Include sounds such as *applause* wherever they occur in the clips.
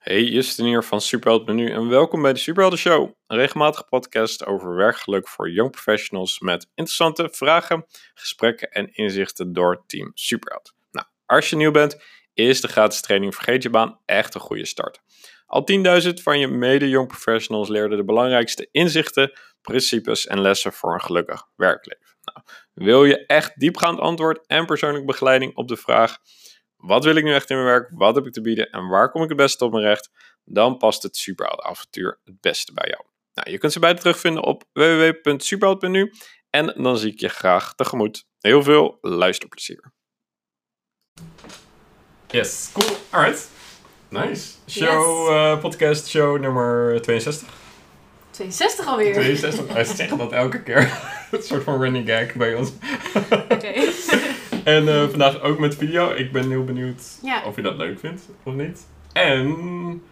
Hey, Justin hier van Superheld Menu en welkom bij de Superhelden Show. Een regelmatige podcast over werkgeluk voor young professionals met interessante vragen, gesprekken en inzichten door Team Superheld. Nou, als je nieuw bent, is de gratis training Vergeet je baan echt een goede start. Al 10.000 van je mede-young professionals leerden de belangrijkste inzichten, principes en lessen voor een gelukkig werkleven. Nou, wil je echt diepgaand antwoord en persoonlijke begeleiding op de vraag wat wil ik nu echt in mijn werk? Wat heb ik te bieden? En waar kom ik het beste op mijn recht? Dan past het Superheld avontuur het beste bij jou. Nou, je kunt ze beide terugvinden op www.superheld.nu. En dan zie ik je graag tegemoet. Heel veel luisterplezier. Yes, cool. Alright. Nice. Show, uh, podcast show nummer 62. 62 alweer. 62. Wij zeggen dat elke keer. *laughs* een soort van running gag bij ons. Oké. *laughs* *laughs* En uh, vandaag ook met video. Ik ben heel benieuwd Ja. of je dat leuk vindt of niet. En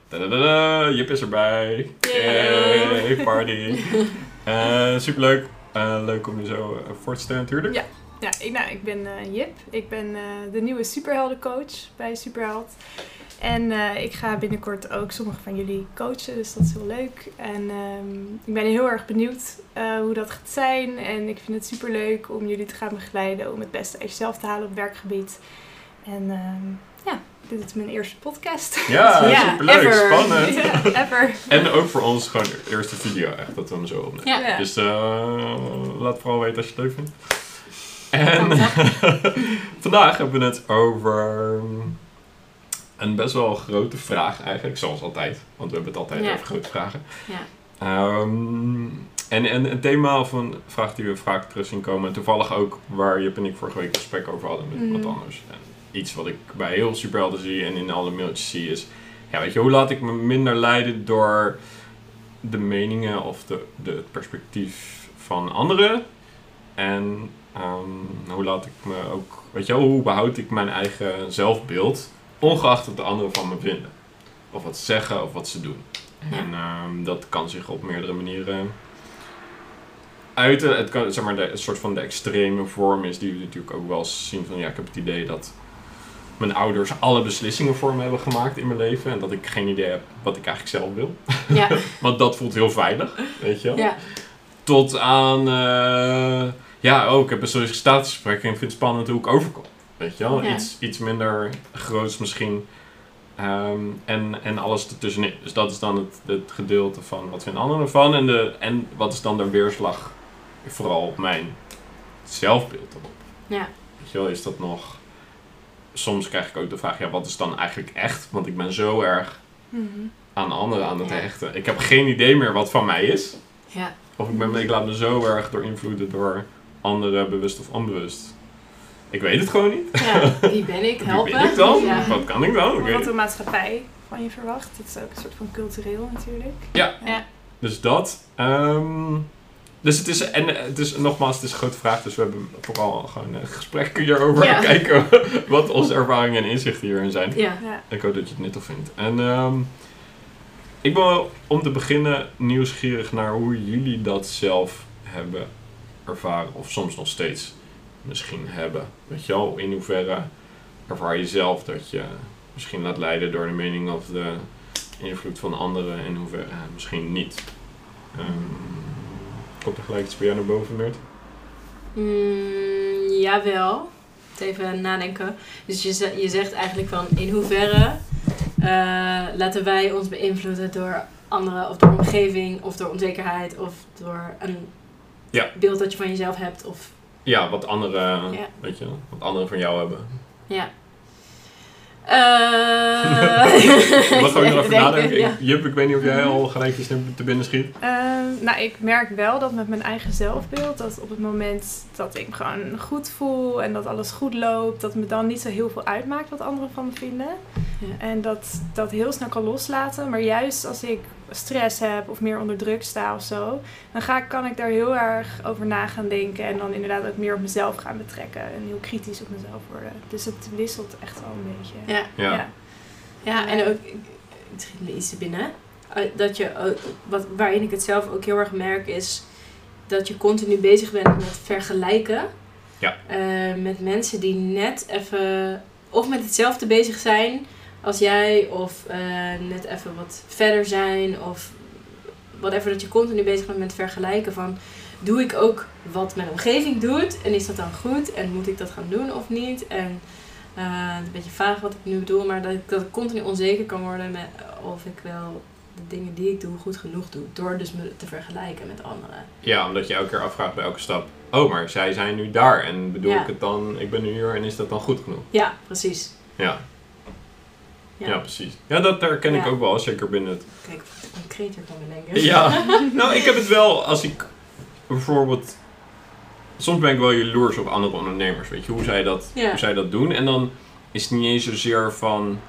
Jip is erbij. Yay. Yay, party. *laughs* Eh superleuk. Eh, leuk om je zo eh, voor te stellen natuurlijk. Ja. Ja, ik, nou, ik ben eh, Jip. Ik ben eh, de nieuwe superheldencoach bij Superheld. En eh, ik ga binnenkort ook sommige van jullie coachen, dus dat is heel leuk. En ehm, ik ben heel erg benieuwd eh, hoe dat gaat zijn. En ik vind het super leuk om jullie te gaan begeleiden om het beste uit jezelf te halen op werkwerkgebied. En ehm, ja, dit is mijn eerste podcast. Ja, *laughs* Ja, superleuk. ever. Spannend. *laughs* ja, ever. En ook voor ons gewoon de eerste video echt, dat we hem zo opnemen. Ja. Ja. Dus eh, laat vooral weten als je het leuk vindt. En *laughs* vandaag hebben we het over een best wel grote vraag eigenlijk, zoals altijd. Want we hebben het altijd Ja. over grote vragen. Ja. Ehm, en, en een thema of een vraag die we vaak terug zien komen, en toevallig ook waar Jip en ik vorige week een gesprek over hadden met Mhm. wat anders. En iets wat ik bij heel superhelden zie en in alle mailtjes zie is, ja weet je, hoe laat ik me minder leiden door de meningen of de, de, het perspectief van anderen? En ehm, hoe laat ik me ook, weet je hoe behoud ik mijn eigen zelfbeeld, ongeacht wat de anderen van me vinden? Of wat ze zeggen of wat ze doen. Ja. En ehm, dat kan zich op meerdere manieren uiten. Het kan, zeg maar, de, een soort van de extreme vorm is die we natuurlijk ook wel eens zien van, ja, ik heb het idee dat mijn ouders alle beslissingen voor me hebben gemaakt in mijn leven en dat ik geen idee heb wat ik eigenlijk zelf wil. Ja. *laughs* Want dat voelt heel veilig, weet je wel. Ja. Tot aan, eh, ja, oh, ik heb een sollicitatiegesprek en ik vind het spannend hoe ik overkom. Weet je wel, Ja. iets, iets minder groots misschien. Ehm, en, en alles ertussenin. Dus dat is dan het, het gedeelte van wat vinden anderen ervan. En, de, en wat is dan de weerslag vooral op mijn zelfbeeld erop. Ja. Weet je wel, is dat nog... Soms krijg ik ook de vraag, ja, wat is dan eigenlijk echt? Want ik ben zo erg Mhm. aan anderen aan het Ja. hechten. Ik heb geen idee meer wat van mij is. Ja. Of ik, ben, ik laat me zo erg door invloeden door anderen, bewust of onbewust. Ik weet het gewoon niet. ja. Wie ben ik? *laughs* Wie Helpen? ben ik dan? Ja. Wat kan ik dan? Ik Wat de maatschappij van je verwacht. Dat is ook een soort van cultureel natuurlijk. Ja. Ja. Dus dat. ehm, dus het is, en het is nogmaals, het is een grote vraag. Dus we hebben vooral gewoon een gesprek hierover. Ja. *laughs* Kijken *laughs* wat onze ervaringen en inzichten hierin zijn. Ja. Ja. Ik hoop dat je het nuttig vindt. En ehm, ik ben wel om te beginnen nieuwsgierig naar hoe jullie dat zelf hebben ervaren. Of soms nog steeds misschien hebben. Weet je wel, in hoeverre ervaar je zelf dat je misschien laat leiden door de mening of de invloed van anderen. En in hoeverre misschien niet. Ehm, komt er gelijk iets bij jou naar boven, Meert? Mm, jawel. Even nadenken. Dus je, je zegt eigenlijk van in hoeverre eh, laten wij ons beïnvloeden door anderen of door omgeving of door onzekerheid of door een Ja. beeld dat je van jezelf hebt of Ja, wat anderen, Ja. weet je, wat anderen van jou hebben. ja. Eh Ik *laughs* mag gewoon nog even denken, nadenken. ja. Ik- Jip, ik weet niet of jij al gelijk iets te binnen schiet. Ehm, nou, ik merk wel dat met mijn eigen zelfbeeld, dat op het moment dat ik me gewoon goed voel en dat alles goed loopt, dat me dan niet zo heel veel uitmaakt wat anderen van me vinden. Ja. En dat dat heel snel kan loslaten. Maar juist als ik stress heb of meer onder druk sta of zo, dan ga, ik- kan ik daar heel erg over na gaan denken en dan inderdaad ook meer op mezelf gaan betrekken en heel kritisch op mezelf worden. Dus het wisselt echt wel een beetje. Ja. Ja. Ja, en ook, het schiet me iets te binnen. Eh, Dat je, wat, waarin ik het zelf ook heel erg merk is dat je continu bezig bent met vergelijken. Ja. Eh, met mensen die net even of met hetzelfde bezig zijn als jij of eh, net even wat verder zijn of whatever dat je continu bezig bent met vergelijken van doe ik ook wat mijn omgeving doet en is dat dan goed en moet ik dat gaan doen of niet en eh, een beetje vaag wat ik nu bedoel, maar dat ik, dat ik continu onzeker kan worden met of ik wel de dingen die ik doe goed genoeg doe door dus me te vergelijken met anderen. Ja, omdat je elke keer afvraagt bij elke stap. Oh, maar zij zijn nu daar en bedoel Ja. ik het dan, ik ben nu hier en is dat dan goed genoeg? Ja, precies. Ja, Ja. ja. precies. Ja, dat herken ik ook wel, zeker binnen het Kijk, concreter kan bedenken. *laughs* Ja, nou ik heb het wel als ik bijvoorbeeld. Soms ben ik wel jaloers op andere ondernemers, weet je, hoe zij dat, hoe zij dat doen. En dan is het niet eens zozeer van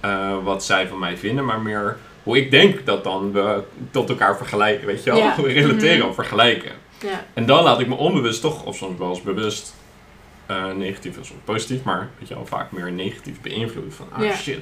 eh, wat zij van mij vinden, maar meer hoe ik denk dat dan we tot elkaar vergelijken, weet je wel. Ja. *laughs* We relateren Mhm. op vergelijken. Ja, En dan laat ik me onbewust toch, of soms wel eens bewust, eh, negatief of soms positief, maar weet je wel, vaak meer negatief beïnvloeden. Van, ah Ja. shit,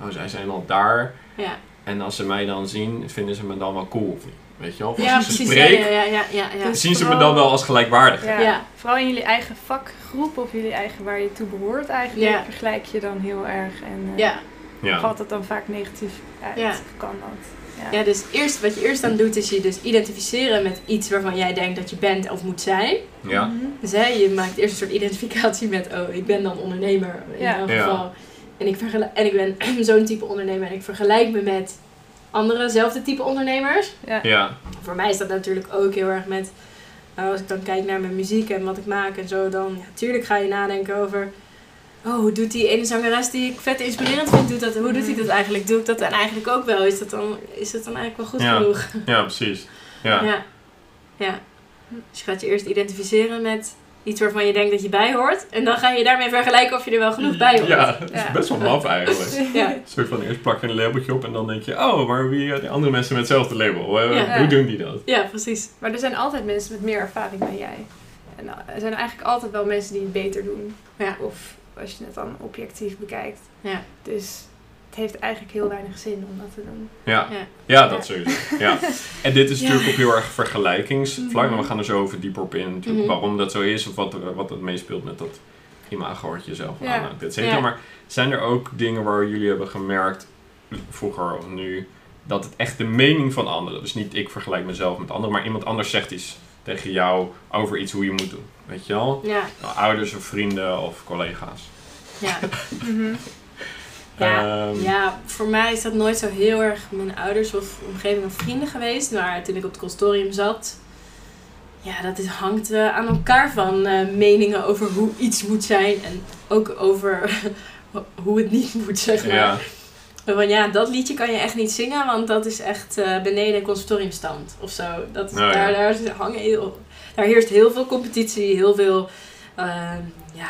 oh, zij zijn al daar. ja. En als ze mij dan zien, vinden ze me dan wel cool of niet? Weet je wel? Of ja als ik ze precies. Ja, spreek, ja, ja, ja, ja, ja. Dus- zien ze me dan wel als gelijkwaardig. Ja, Ja. Vooral in jullie eigen vakgroep of jullie eigen waar je toe behoort eigenlijk, Ja. vergelijk je dan heel erg en eh, ja. Ja. valt het dan vaak negatief uit. Ja. Kan dat. Ja, dus eerst, wat je eerst aan doet, is je dus identificeren met iets waarvan jij denkt dat je bent of moet zijn. Ja. Mhm. Dus hè, je maakt eerst een soort identificatie met, oh, ik ben dan ondernemer in Ja. elk Ja. geval. En ik, vergel- en ik ben *clears throat* zo'n type ondernemer en ik vergelijk me met andere zelfde type ondernemers. Ja. Ja. Voor mij is dat natuurlijk ook heel erg met, nou, als ik dan kijk naar mijn muziek en wat ik maak en zo, dan ja, tuurlijk ga je nadenken over, oh, hoe doet die ene zangeres die ik vet inspirerend vind, doet dat, hoe doet hij dat eigenlijk? Doe ik dat dan eigenlijk ook wel? Is dat dan, is dat dan eigenlijk wel goed Ja. genoeg? ja, precies. Ja. Ja. ja. Dus je gaat je eerst identificeren met iets waarvan je denkt dat je bij hoort. En dan ga je daarmee vergelijken of je er wel genoeg bij hoort. Ja, het is Ja. best wel maf eigenlijk. Ja. Een soort van eerst plak je een labeltje op en dan denk je, oh, maar wie eh, die andere mensen met hetzelfde label, eh, Ja. hoe doen die dat? Ja, precies. Maar er zijn altijd mensen met meer ervaring dan jij. En uh, er zijn eigenlijk altijd wel mensen die het beter doen. Ja. Of als je het dan objectief bekijkt. Ja. Dus het heeft eigenlijk heel weinig zin om dat te doen. Ja, Ja. ja. dat sowieso. Ja. En dit is Ja. natuurlijk op heel erg vergelijkingsvlak, Mhm. maar we gaan er zo over dieper op in, natuurlijk, Mhm. waarom dat zo is of wat, er- wat het meespeelt met dat imago wat je zelf Ja. aanmaakt, et cetera. Ja. Maar zijn er ook dingen waar jullie hebben gemerkt, vroeger of nu, dat het echt de mening van anderen, dus niet ik vergelijk mezelf met anderen, maar iemand anders zegt iets tegen jou over iets hoe je moet doen. Weet je wel? Ja. Nou, ouders of vrienden of collega's. Ja. *laughs* Mhm. Ja. Ehm, ja, voor mij is dat nooit zo heel erg mijn ouders of omgeving of vrienden geweest. Maar toen ik op het consortium zat, ja, dat is, hangt eh, aan elkaar van eh, meningen over hoe iets moet zijn. En ook over *laughs* hoe het niet moet, zeg maar. ja, Van ja, dat liedje kan je echt niet zingen, want dat is echt eh, beneden conservatoriumstand of zo. Dat, ja. daar, daar, hangen heel, daar heerst heel veel competitie, heel veel ehm, ja,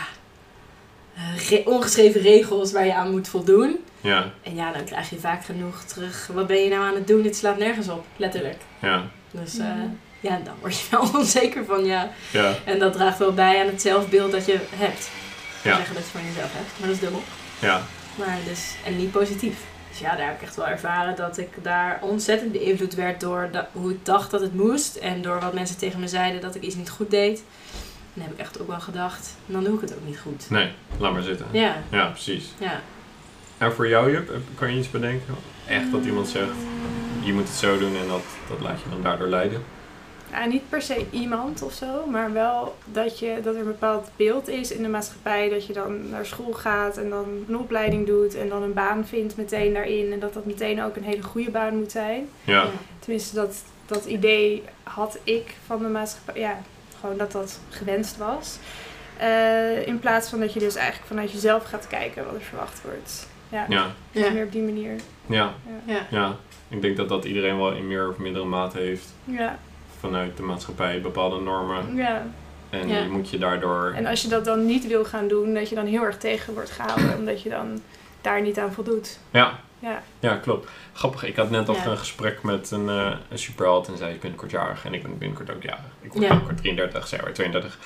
eh, re- ongeschreven regels waar je aan moet voldoen. ja, En ja, dan krijg je vaak genoeg terug. Wat ben je nou aan het doen? Dit slaat nergens op, letterlijk. ja, Dus eh, Mhm. ja, dan word je wel *laughs* onzeker van ja. ja, En dat draagt wel bij aan het zelfbeeld dat je hebt. Ja. zeggen dat je van jezelf hebt, maar dat is dubbel. ja, Maar dus, en niet positief. Ja, daar heb ik echt wel ervaren dat ik daar ontzettend beïnvloed werd door da- hoe ik dacht dat het moest. En door wat mensen tegen me zeiden dat ik iets niet goed deed. En dan heb ik echt ook wel gedacht, dan doe ik het ook niet goed. nee, laat maar zitten. Ja, Ja, precies. ja. En voor jou, Jup, kan je iets bedenken? Echt dat iemand zegt, je moet het zo doen en dat, dat laat je dan daardoor leiden? Ja, niet per se iemand of zo, maar wel dat, je, dat er een bepaald beeld is in de maatschappij. Dat je dan naar school gaat en dan een opleiding doet en dan een baan vindt meteen daarin. En dat dat meteen ook een hele goede baan moet zijn. Ja, Tenminste, dat, dat idee had ik van de maatschappij. Ja, gewoon dat dat gewenst was. Eh, in plaats van dat je dus eigenlijk vanuit jezelf gaat kijken wat er verwacht wordt. Ja, ja, Ja. meer op die manier. ja, Ja. ja. Ik denk dat dat iedereen wel in meer of mindere mate heeft Ja, vanuit de maatschappij, bepaalde normen. ja. En Ja. je moet je daardoor... En als je dat dan niet wil gaan doen, dat je dan heel erg tegen wordt gehouden, omdat je dan daar niet aan voldoet. Ja, Ja, ja, klopt. Grappig, ik had net Ja. een gesprek met een, een superheld en zij is binnenkort jarig en ik ben binnenkort ook jarig. Ik word binnenkort 33, zij wordt 32.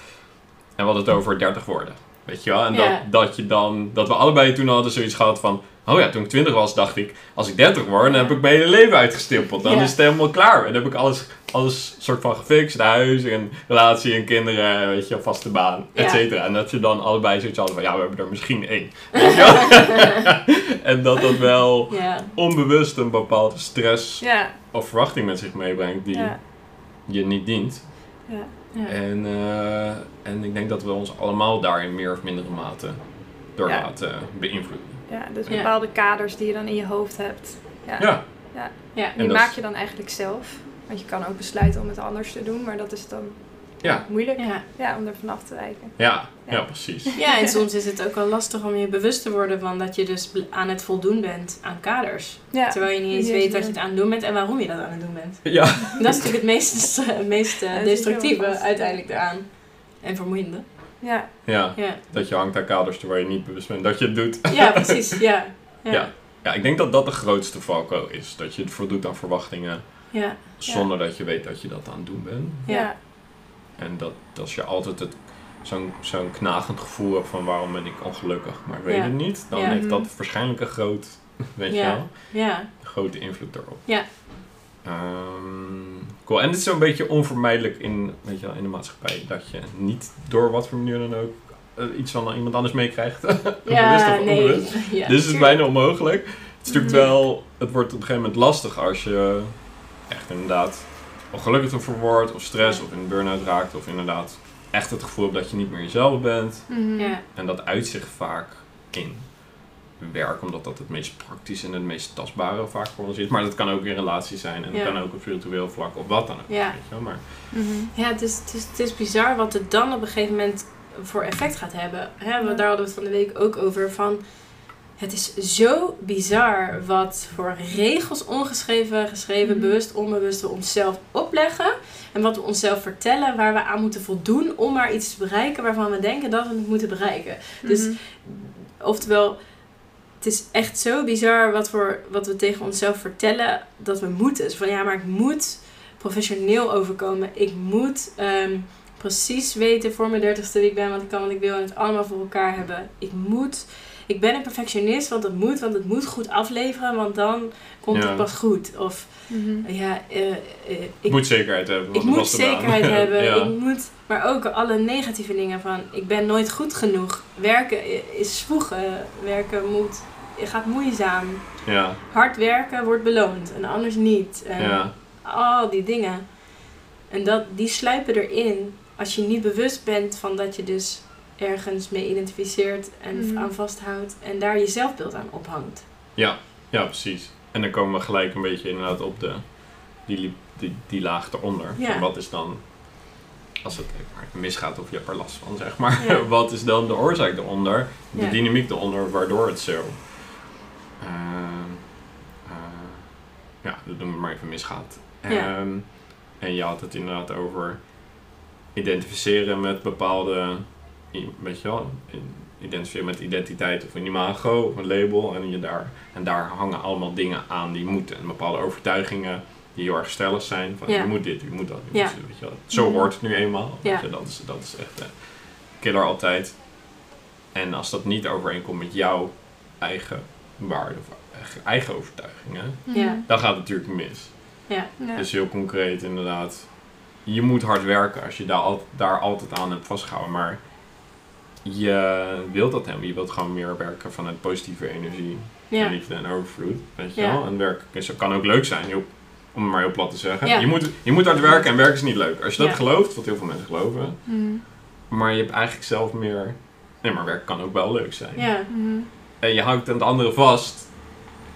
En we hadden het over 30 woorden. Weet je wel? En dat, dat je dan, dat we allebei toen hadden zoiets gehad van, Oh ja, toen ik 20 was, dacht ik, als ik 30 word, dan heb ik mijn hele leven uitgestippeld. Dan Ja. is het helemaal klaar. En dan heb ik alles, alles soort van gefixt. Huis en relatie en kinderen, weet je, vaste baan, et cetera. En dat je dan allebei zoiets hadden van, ja, we hebben er misschien één. *laughs* *laughs* En dat dat wel Ja, onbewust een bepaalde stress of verwachting met zich meebrengt die je niet dient. ja. ja. En, eh, en ik denk dat we ons allemaal daarin meer of mindere mate door laten beïnvloeden. Ja dus Ja. bepaalde kaders die je dan in je hoofd hebt. Ja. Ja, ja. Die maak je dan eigenlijk zelf. Want je kan ook besluiten om het anders te doen, maar dat is dan Ja. moeilijk ja. ja, om er vanaf te wijken. ja, ja, Ja. precies. Ja, en soms is het ook wel lastig om je bewust te worden van dat je dus aan het voldoen bent aan kaders. Ja. Terwijl je niet eens weet dat je het aan het doen bent en waarom je dat aan het doen bent. Ja, Dat is natuurlijk het meest, het meest eh, destructieve uiteindelijk eraan. En vermoeiende. Ja, ja, Ja, dat je hangt aan kaders terwijl je niet bewust bent dat je het doet. ja precies. Ja. Ja. Ja. Ja, ik denk dat dat de grootste valko is. Dat je het voldoet aan verwachtingen Ja. zonder dat je weet dat je dat aan het doen bent. Ja. En dat als je altijd het, zo'n, zo'n knagend gevoel hebt van waarom ben ik ongelukkig, maar ik weet Ja. het niet, dan Ja. heeft dat Mhm. waarschijnlijk een groot, weet je wel, grote invloed erop. Ja. Ehm, cool. En het is zo'n beetje onvermijdelijk in, weet je wel, in de maatschappij dat je niet door wat voor manier dan ook eh, iets van iemand anders meekrijgt. *laughs* Ja, of nee. *laughs* Ja, dus het is bijna onmogelijk. Het is natuurlijk Mhm. wel, het wordt op een gegeven moment lastig als je echt inderdaad ongelukkig ervoor wordt, of stress, of in een burn-out raakt, of inderdaad echt het gevoel hebt dat je niet meer jezelf bent. Mhm. Ja. En dat uit zich vaak in werk, omdat dat het meest praktisch en het meest tastbare vaak voor ons is. Maar dat kan ook in relaties zijn en dat Ja. kan ook op virtueel vlak of wat dan ook. Ja. Weet je wel. Maar Mhm. Ja, het is, het, is, het is bizar wat het dan op een gegeven moment voor effect gaat hebben. Hè. Daar hadden we het van de week ook over. Van, het is zo bizar wat voor regels ongeschreven, geschreven, Mhm. bewust, onbewust we onszelf opleggen. En wat we onszelf vertellen waar we aan moeten voldoen om maar iets te bereiken waarvan we denken dat we het moeten bereiken. Dus Mhm. Oftewel, het is echt zo bizar wat, voor, wat we tegen onszelf vertellen dat we moeten. Dus van ja, maar ik moet professioneel overkomen. Ik moet ehm, precies weten voor mijn dertigste wie ik ben, wat ik kan, wat ik wil en het allemaal voor elkaar hebben. Ik moet, ik ben een perfectionist, want het moet, want het moet goed afleveren, want dan komt Ja. het pas goed. Of Mhm. ja, eh, eh, ik moet zekerheid hebben. ik want moet zekerheid *laughs* hebben. ja. Ik moet, maar ook alle negatieve dingen van ik ben nooit goed genoeg. Werken is zwoegen. Werken moet, gaat moeizaam. ja, Hard werken wordt beloond en anders niet. En ja, al die dingen. En dat, die sluipen erin als je niet bewust bent van dat je dus ergens mee identificeert en Mhm. aan vasthoudt en daar je zelfbeeld aan ophangt. ja, ja, precies. En dan komen we gelijk een beetje inderdaad op de, die, die, die laag eronder. Ja. Van wat is dan, als het misgaat of je hebt er last van, zeg maar. Ja. *laughs* wat is dan de oorzaak eronder? De Ja. dynamiek eronder waardoor het zo, ja, dat doen we maar even misgaat. Ja. Ehm, en je had het inderdaad over identificeren met bepaalde, weet je wel, identificeren met identiteit of een imago of een label. En, je daar, en daar hangen allemaal dingen aan die moeten. En bepaalde overtuigingen die heel erg stellig zijn. Van Ja. je moet dit, je moet dat. Je Ja. moet, weet je wel. Zo Mhm. hoort het nu eenmaal. Ja. Weet je, dat, is, dat is echt eh, killer altijd. En als dat niet overeenkomt met jouw eigen waarde of eigen- overtuigingen, Ja. dan gaat het natuurlijk mis. Ja. Ja. Dus heel concreet inderdaad. Je moet hard werken als je daar, al, daar altijd aan hebt vastgehouden. Maar je wilt dat hebben. Je wilt gewoon meer werken vanuit positieve energie. Ja. Liefde en overvloed. Weet je Ja. wel? En werk kan ook leuk zijn. heel- om het maar heel plat te zeggen. Ja. Je, moet, je moet hard werken en werken is niet leuk. Als je dat Ja. gelooft, wat heel veel mensen geloven. Mhm. Maar je hebt eigenlijk zelf meer... Nee, maar werken kan ook wel leuk zijn. Ja. Mhm. En je houdt aan het andere vast.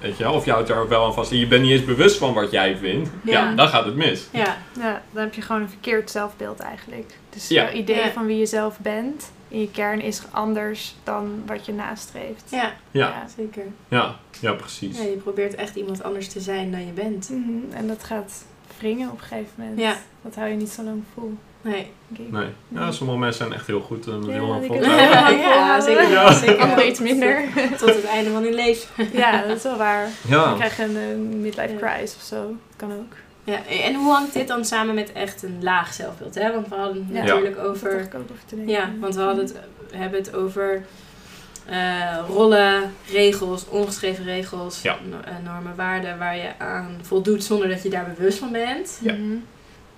Weet je wel? Of je houdt daar ook wel aan vast. En je bent niet eens bewust van wat jij vindt. Ja, Ja. dan gaat het mis. Ja. Ja, dan heb je gewoon een verkeerd zelfbeeld eigenlijk. Dus Ja. jouw idee Ja. van wie je zelf bent in je kern is anders dan wat je nastreeft. Ja. Ja, zeker. ja, ja precies. Ja, je probeert echt iemand anders te zijn dan je bent. Mhm. En dat gaat wringen op een gegeven moment. Ja. Dat hou je niet zo lang vol. Nee. Nee. Ja, sommige mensen zijn echt heel goed en Ja, heel die Ja. ja, zeker. Ja. zeker. Anderen iets minder. *laughs* Tot het einde van hun leven. ja, dat is wel waar. Dan Ja. krijg je een eh, midlife Ja. crisis of zo. Dat kan ook. Ja, en hoe hangt dit dan samen met echt een laag zelfbeeld? Hè? Want we hadden het Ja. natuurlijk over... ik ook over te denken. Ja, want we hadden het, we hebben het over eh, rollen, regels, ongeschreven regels, no- eh, normen, waarden waar je aan voldoet zonder dat je daar bewust van bent. Ja.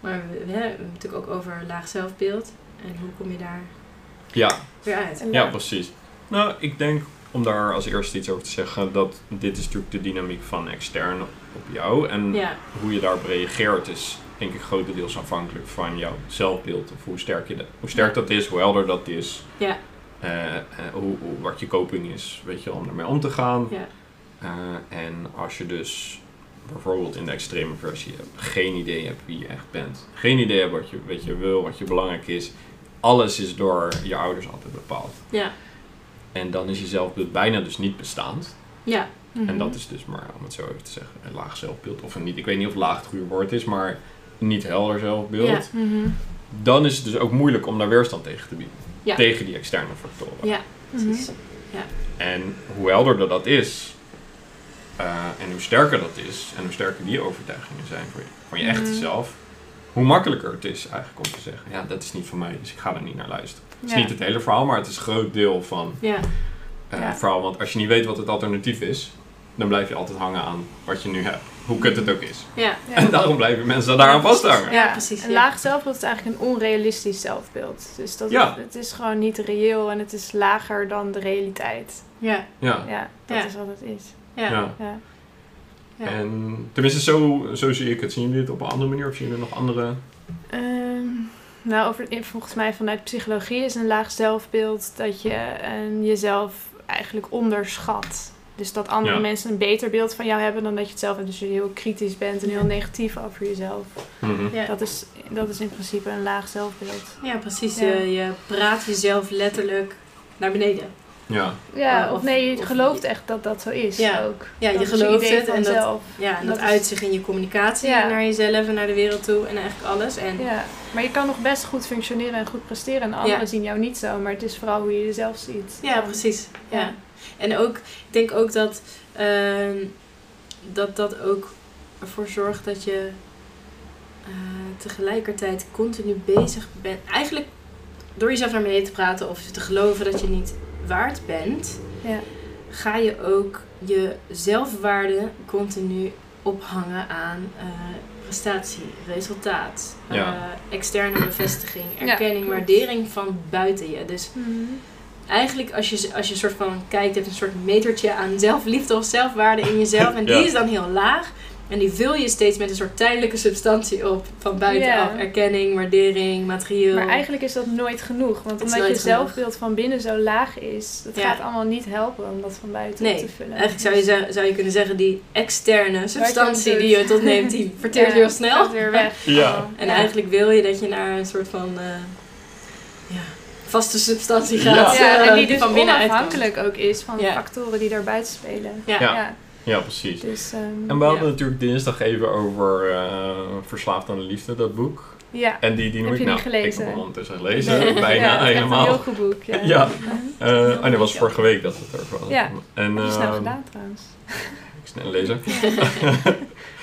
Maar we, we hebben het natuurlijk ook over laag zelfbeeld. En hoe kom je daar Ja, weer uit? Ja, precies. Nou, ik denk om daar als eerste iets over te zeggen, dat dit is natuurlijk de dynamiek van extern op jou. En Ja, hoe je daarop reageert is denk ik grotendeels afhankelijk van jouw zelfbeeld. Of hoe sterk, je dat, hoe sterk dat is, hoe helder dat is. Ja. Eh, eh, hoe, hoe- wat je coping is, weet je, om ermee om te gaan. ja, Eh, en als je dus bijvoorbeeld in de extreme versie geen idee hebt wie je echt bent. Geen idee hebt wat je, wat je wil, wat je belangrijk is. Alles is door je ouders altijd bepaald. ja, En dan is je zelfbeeld bijna dus niet bestaand. ja, Mhm. En dat is dus maar, om het zo even te zeggen, een laag zelfbeeld. Of een niet, ik weet niet of laag het goede woord is, maar niet helder zelfbeeld. Ja. Mhm. Dan is het dus ook moeilijk om daar weerstand tegen te bieden. Ja. Tegen die externe factoren. ja, Mhm. precies. En hoe helderder dat is, eh, en hoe sterker dat is, en hoe sterker die overtuigingen zijn voor je, van je echte Mhm. zelf, hoe makkelijker het is eigenlijk om te zeggen, ja, dat is niet van mij, dus ik ga er niet naar luisteren. Het is niet het hele verhaal, maar het is een groot deel van Ja, eh, Ja. het verhaal. Want als je niet weet wat het alternatief is, dan blijf je altijd hangen aan wat je nu hebt. Hoe kut het ook is. ja, Ja. En daarom blijven mensen daaraan vasthangen. Ja, precies, Een ja. laag zelfbeeld is eigenlijk een onrealistisch zelfbeeld. Dus dat Ja. het is gewoon niet reëel en het is lager dan de realiteit. ja, Ja. Ja, dat Ja. is wat het is. Ja, ja. Ja. ja. En tenminste, zo, zo zie ik het. Zien jullie dit op een andere manier of zien jullie nog andere? Ehm, nou, over, volgens mij vanuit psychologie is een laag zelfbeeld dat je ehm, jezelf eigenlijk onderschat. Dus dat andere Ja. mensen een beter beeld van jou hebben dan dat je het zelf hebt. Dus je heel kritisch bent en heel negatief over jezelf. Mhm. Ja. Dat, is, dat is in principe een laag zelfbeeld. Ja, precies. Ja. Je, je praat jezelf letterlijk naar beneden. Ja. Ja, of, of- nee, je of- gelooft echt dat dat zo is Ja. ook. Ja, Dat je gelooft het en dat, ja, en Dat dat, is- uit zich in je communicatie Ja. naar jezelf en naar de wereld toe en eigenlijk alles. En Ja, maar je kan nog best goed functioneren en goed presteren. En anderen Ja. zien jou niet zo, maar het is vooral hoe je jezelf ziet. Ja, precies. Ja. Ja. En ook, ik denk ook dat, ehm, dat dat ook ervoor zorgt dat je eh, tegelijkertijd continu bezig bent. Eigenlijk door jezelf naar beneden te praten of te geloven dat je niet waard bent, Ja. ga je ook je zelfwaarde continu ophangen aan eh, prestatie, resultaat, Ja. eh, externe *clears throat* bevestiging, erkenning, waardering van buiten je. Dus Mhm. eigenlijk als je, als je een soort van kijkt, hebt een soort metertje aan zelfliefde of zelfwaarde in jezelf. *laughs* En die Ja. is dan heel laag. En die vul je steeds met een soort tijdelijke substantie op. Van buitenaf. Erkenning, waardering, materieel. Maar eigenlijk is dat nooit genoeg. Want omdat je zelfbeeld van binnen zo laag is, dat Ja. gaat allemaal niet helpen om dat van buiten Nee, op te vullen. Eigenlijk zou je, Dus- zou je kunnen zeggen, die externe substantie die je tot neemt, die *laughs* verteert Ja, heel snel. gaat weer weg. *laughs* Ja. Oh, En ja. eigenlijk wil je dat je naar een soort van eh, ja, vaste substantie gaat. Ja, eh, en die dus van binnen uitkomt. onafhankelijk ook is van Ja. factoren die daar buiten spelen. Ja. Ja. Precies. dus, ehm, En we hadden ja. natuurlijk dinsdag even over eh, Verslaafd aan de Liefde, dat boek. Ja. En die, die Heb je nou. niet gelezen? Ik heb hem ondertussen gelezen, Nee. bijna *laughs* ja, helemaal. een heel goed boek. Ja. Ja. Eh, oh, nee, dat was vorige week dat het er was. Ja. En, Heb je snel ehm, gedaan trouwens. *laughs* Ik snel lezen. *laughs*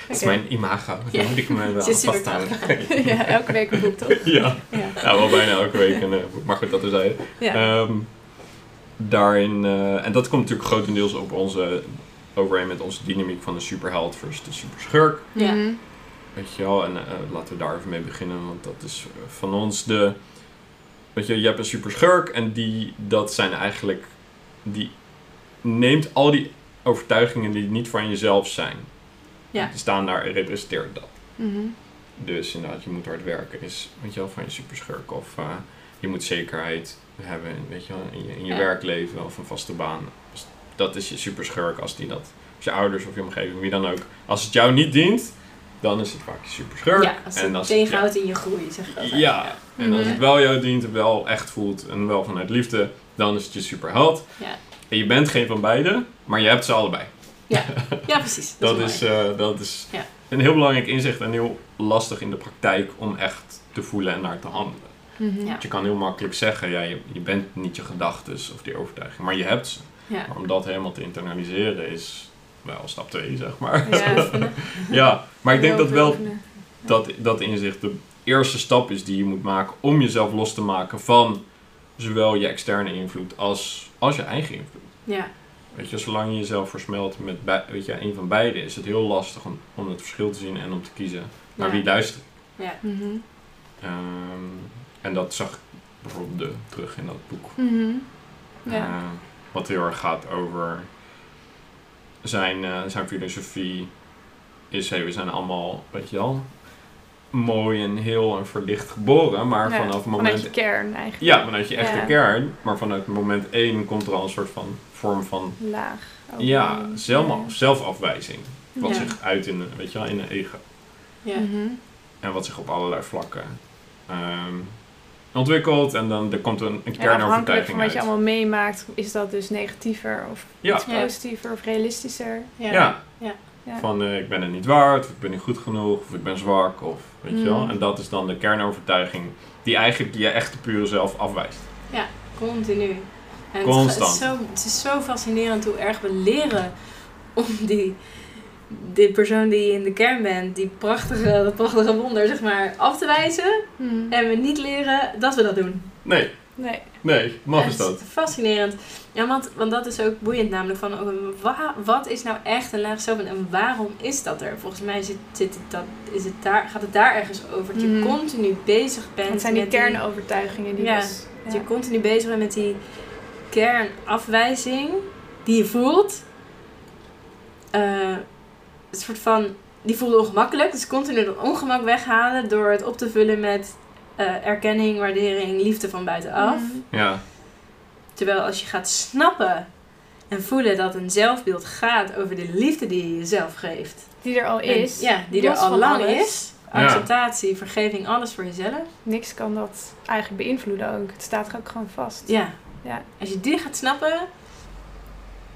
Dat is mijn imago. Ja. Dan moet ik me wel vasthouden. ja, elke week een boek toch? ja. Ja. ja, wel bijna elke week een eh, boek. Maar goed, dat is hij. Ja. Ehm, daarin, eh, en dat komt natuurlijk grotendeels op onze, overeen met onze dynamiek van de superheld versus de superschurk. Ja. Mhm. Weet je wel, en eh, laten we daar even mee beginnen, want dat is eh, van ons de. Weet je, je hebt een superschurk en die, dat zijn eigenlijk. Die neemt al die overtuigingen die niet van jezelf zijn. Ja. Die staan daar en representeert dat. Mhm. Dus inderdaad, je moet hard werken, is weet je wel, van je superschurk. Of eh, je moet zekerheid hebben in, weet je wel, in je, in je Ja. werkleven of een vaste baan. Dat is je superschurk als die dat. Als je ouders of je omgeving, wie dan ook. Als het jou niet dient, dan is het vaak je superschurk. Ja, als het tegenhoudt in je groei, zeg ik ja, altijd. ja. En als Mhm. het wel jou dient, wel echt voelt en wel vanuit liefde, dan is het je superheld. Ja. En je bent geen van beide, maar je hebt ze allebei. Ja, *laughs* precies. Dat, is, eh, dat is Ja. een heel belangrijk inzicht en heel lastig in de praktijk om echt te voelen en naar te handelen. Mhm. Ja. Want je kan heel makkelijk zeggen, ja, je, je bent niet je gedachten of die overtuiging, maar je hebt ze. Ja. Maar om dat helemaal te internaliseren is wel stap 2, zeg maar. Ja. *laughs* Ja, maar ik denk dat wel oefenen. dat, dat inzicht de eerste stap is die je moet maken om jezelf los te maken van zowel je externe invloed als, als je eigen invloed. Ja, Weet je, zolang je jezelf versmelt met bij- weet je, een van beide, is het heel lastig om, om het verschil te zien en om te kiezen naar Ja. wie luistert. ja. Mhm. Ehm, en dat zag ik bijvoorbeeld de, terug in dat boek. Mhm. Ja. Eh, wat heel erg gaat over zijn, eh, zijn filosofie is, hey, we zijn allemaal, weet je wel, mooi en heel en verlicht geboren, maar Ja, vanaf moment... Vanuit je kern eigenlijk. Ja, vanuit je echte Ja. kern, maar vanuit moment één komt er al een soort van vorm van, Laag. ja, zelf, Ja. zelfafwijzing. Wat Ja. zich uit in, een- weet je wel, in een ego. ja. Mhm. En wat zich op allerlei vlakken ehm, ontwikkelt. En dan er komt een, een En afhankelijk kernovertuiging van wat je uit. allemaal meemaakt, is dat dus negatiever of Ja. iets Ja. positiever of realistischer. Ja. Ja. Ja. Ja. Van eh, ik ben het niet waard, of ik ben niet goed genoeg, of ik ben zwak, of weet je wel. Mm. En dat is dan de kernovertuiging die eigenlijk je echte pure zelf afwijst. Continu. En Constant. Het, is zo, het is zo fascinerend hoe erg we leren om die, die persoon die je in de kern bent, die prachtige, dat prachtige wonder, zeg maar, af te wijzen. Hmm. En we niet leren dat we dat doen. Nee, Nee. nee, mag is Het dat. Fascinerend. Ja, want, want dat is ook boeiend namelijk van wa- wat is nou echt een laag zelf en waarom is dat er? Volgens mij zit, zit het dat, is het daar, gaat het daar ergens over. Dat je Mhm. continu bezig bent Het zijn die met die- kernovertuigingen die Ja. dus... Dat je continu bezig bent met die kernafwijzing die je voelt. Eh, een soort van, die voelde ongemakkelijk. Dus continu dat ongemak weghalen door het op te vullen met eh, erkenning, waardering, liefde van buitenaf. Mhm. Ja, Terwijl als je gaat snappen en voelen dat een zelfbeeld gaat over de liefde die je jezelf geeft. Die er al En- is. ja, die er al lang alles. is. Ja. Acceptatie, vergeving, alles voor jezelf. Niks kan dat eigenlijk beïnvloeden ook. Het staat ook gewoon vast. Ja. Ja. Als je die gaat snappen,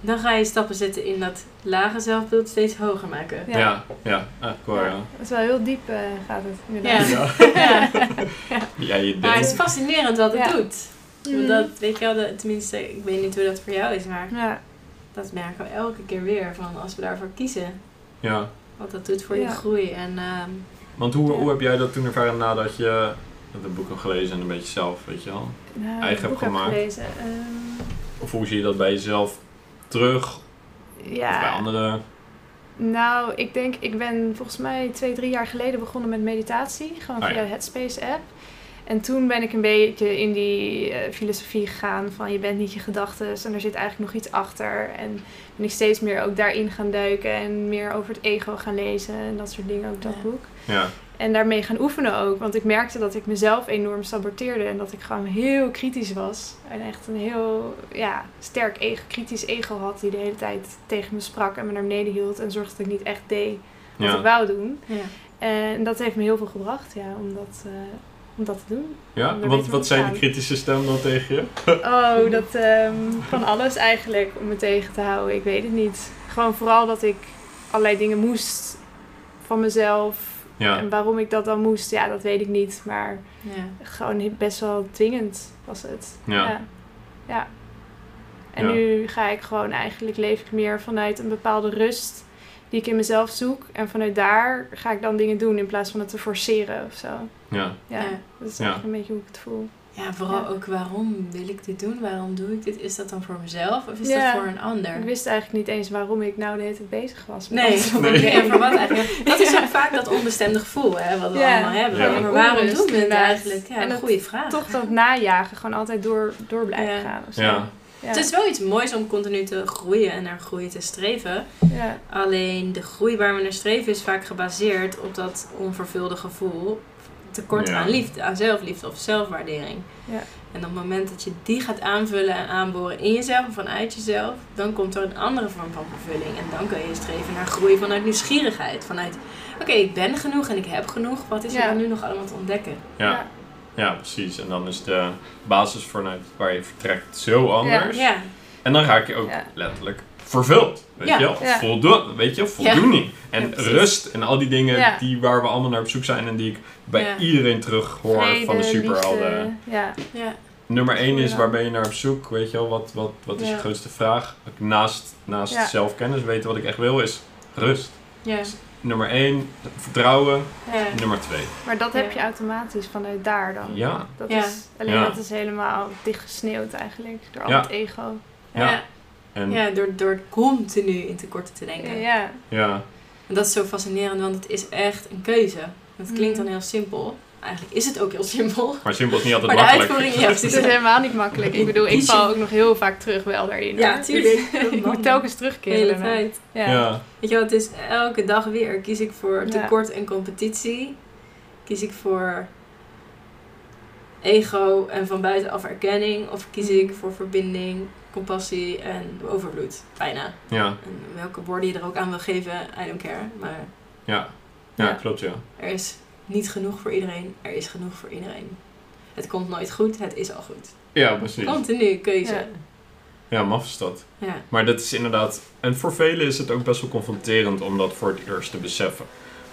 dan ga je stappen zetten in dat lage zelfbeeld steeds hoger maken. Ja. ja, ja. Het is wel heel diep eh, gaat het inderdaad. Ja. *laughs* Ja, Ja. ja je Maar het is denkt, fascinerend wat het Ja. doet. Mhm. Dat, weet je wel, de- tenminste, ik weet niet hoe dat voor jou is, maar Ja. dat merken we elke keer weer. Van als we daarvoor kiezen, ja. wat dat doet voor je groei. En ehm, Want hoe, Ja. hoe heb jij dat toen ervaren nadat je het boek hebt gelezen en een beetje zelf, weet je wel? Nou, Eigen het boek heb heb gemaakt. gelezen. Ehm, Of hoe zie je dat bij jezelf terug? Of bij ja, anderen? nou, ik denk, ik ben volgens mij twee, drie jaar geleden begonnen met meditatie. Gewoon Ah, via ja. de Headspace app. En toen ben ik een beetje in die eh, filosofie gegaan van je bent niet je gedachten en er zit eigenlijk nog iets achter. En ben ik steeds meer ook daarin gaan duiken en meer over het ego gaan lezen en dat soort dingen, ook dat Ja. boek. Ja, En daarmee gaan oefenen ook. Want ik merkte dat ik mezelf enorm saboteerde. En dat ik gewoon heel kritisch was. En echt een heel ja, sterk ego, kritisch ego had. Die de hele tijd tegen me sprak en me naar beneden hield. En zorgde dat ik niet echt deed wat ik wou doen. ja. En dat heeft me heel veel gebracht. Ja, om dat, eh, om dat te doen. ja? Wat, wat aan. die kritische stemmen dan tegen je? *laughs* Oh, dat ehm, van alles eigenlijk om me tegen te houden. Ik weet het niet. Gewoon vooral dat ik allerlei dingen moest van mezelf. Ja, En waarom ik dat dan moest, ja, dat weet ik niet. Maar ja. gewoon best wel dwingend was het. ja. Ja. Ja. En Ja. nu ga ik gewoon eigenlijk, leef ik meer vanuit een bepaalde rust die ik in mezelf zoek. En vanuit daar ga ik dan dingen doen in plaats van het te forceren of zo. ja. Ja, Ja. dat is Ja. eigenlijk een beetje hoe ik het voel. Ja, vooral Ja. ook waarom wil ik dit doen? Waarom doe ik dit? Is dat dan voor mezelf of is Ja. dat voor een ander? Ik wist eigenlijk niet eens waarom ik nou de hele tijd bezig was. met Nee, alles. Nee. en voor wat eigenlijk? Dat is ook vaak dat onbestemde gevoel hè, wat we Ja. allemaal hebben. Ja. Maar waarom doen we het eigenlijk? Ja, En een dat- goede vraag. Toch dat najagen, gewoon altijd door, door blijven Ja. gaan. Of zo. Ja. Ja. Het is wel iets moois om continu te groeien en naar groei te streven. ja. Alleen de groei waar we naar streven is vaak gebaseerd op dat onvervulde gevoel. Tekort Ja. aan liefde, aan zelfliefde of zelfwaardering. Ja. En op het moment dat je die gaat aanvullen en aanboren in jezelf en vanuit jezelf, dan komt er een andere vorm van vervulling. En dan kun je streven naar groei vanuit nieuwsgierigheid. Vanuit, oké, ik ben genoeg en ik heb genoeg. Wat is er dan nu nog allemaal te ontdekken? Ja. ja, precies. En dan is de basis vanuit waar je vertrekt zo anders. Ja, En dan raak je ook Ja. letterlijk vervuld. Weet Ja. je wel? Ja. Voldo weet je, voldoening. En Ja, rust en al die dingen Ja. die, waar we allemaal naar op zoek zijn en die ik bij Ja. iedereen terug hoor Vrede, van de superhelden. liefde, Ja. ja, Nummer 1 is waar ben je naar op zoek? Weet je wel, wat, wat, wat is Ja. je grootste vraag? Naast, naast Ja. zelfkennis weten wat ik echt wil is rust. ja. nummer 1, vertrouwen. Ja. Nummer 2. Maar dat Ja. heb je automatisch vanuit daar dan. Ja, Dat Ja. is, alleen Ja. dat is helemaal dichtgesneeuwd eigenlijk. Door al het ego. ja. Ja. En, Ja, door, door continu in tekorten te denken. Ja. ja. En dat is zo fascinerend, want het is echt een keuze. Het klinkt Mhm. dan heel simpel. Eigenlijk is het ook heel simpel. Maar simpel is niet altijd Maar de makkelijk. uitvoering, ja, Het is helemaal niet makkelijk. Ik bedoel, ik val ook nog heel vaak terug wel daarin. Ja, tuurlijk. *laughs* ik moet telkens De terugkeren. hele daarna. tijd. Ja. Ja. Weet je wel, het is elke dag weer. Kies ik voor tekort en competitie. Kies ik voor ego en van buitenaf erkenning. Of kies Mhm. ik voor verbinding, compassie en overvloed. Bijna. Ja. En welke woorden je er ook aan wil geven, I don't care. Maar Ja. Ja, Ja. klopt ja. er is niet genoeg voor iedereen. Er is genoeg voor iedereen. Het komt nooit goed, het is al goed. Ja, precies. Continu keuze. Ja. Ja, maf is dat. Ja. Maar dat is inderdaad... En voor velen is het ook best wel confronterend om dat voor het eerst te beseffen.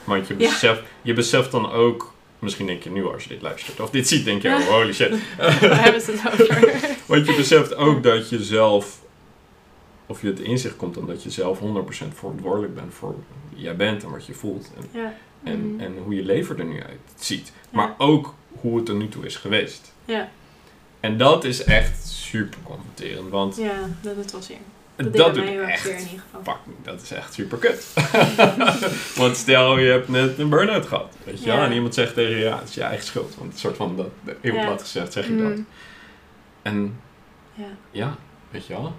Want je Ja. beseft, je beseft dan ook... Misschien denk je nu als je dit luistert of dit ziet, denk je, oh, holy shit. *laughs* Waar hebben ze het over? *laughs* Want je beseft ook dat je zelf... Of je het inzicht komt dan dat je zelf 100% verantwoordelijk bent voor wie jij bent en wat je voelt. En, Ja. en, Mhm. en hoe je leven er nu uit ziet. Ja. Maar ook hoe het er nu toe is geweest. Ja. En dat is echt super confronterend. Want ja, dat het was weer. Dat, dat, doet mij heel echt zeer in ieder geval. dat is echt super kut. *laughs* Want stel je hebt net een burn-out gehad, weet je wel, Ja. en iemand zegt tegen je, ja, het is je eigen schuld. Want een soort van, dat, heel Ja. plat gezegd zeg je dat. Mm. En Ja. ja, weet je wel.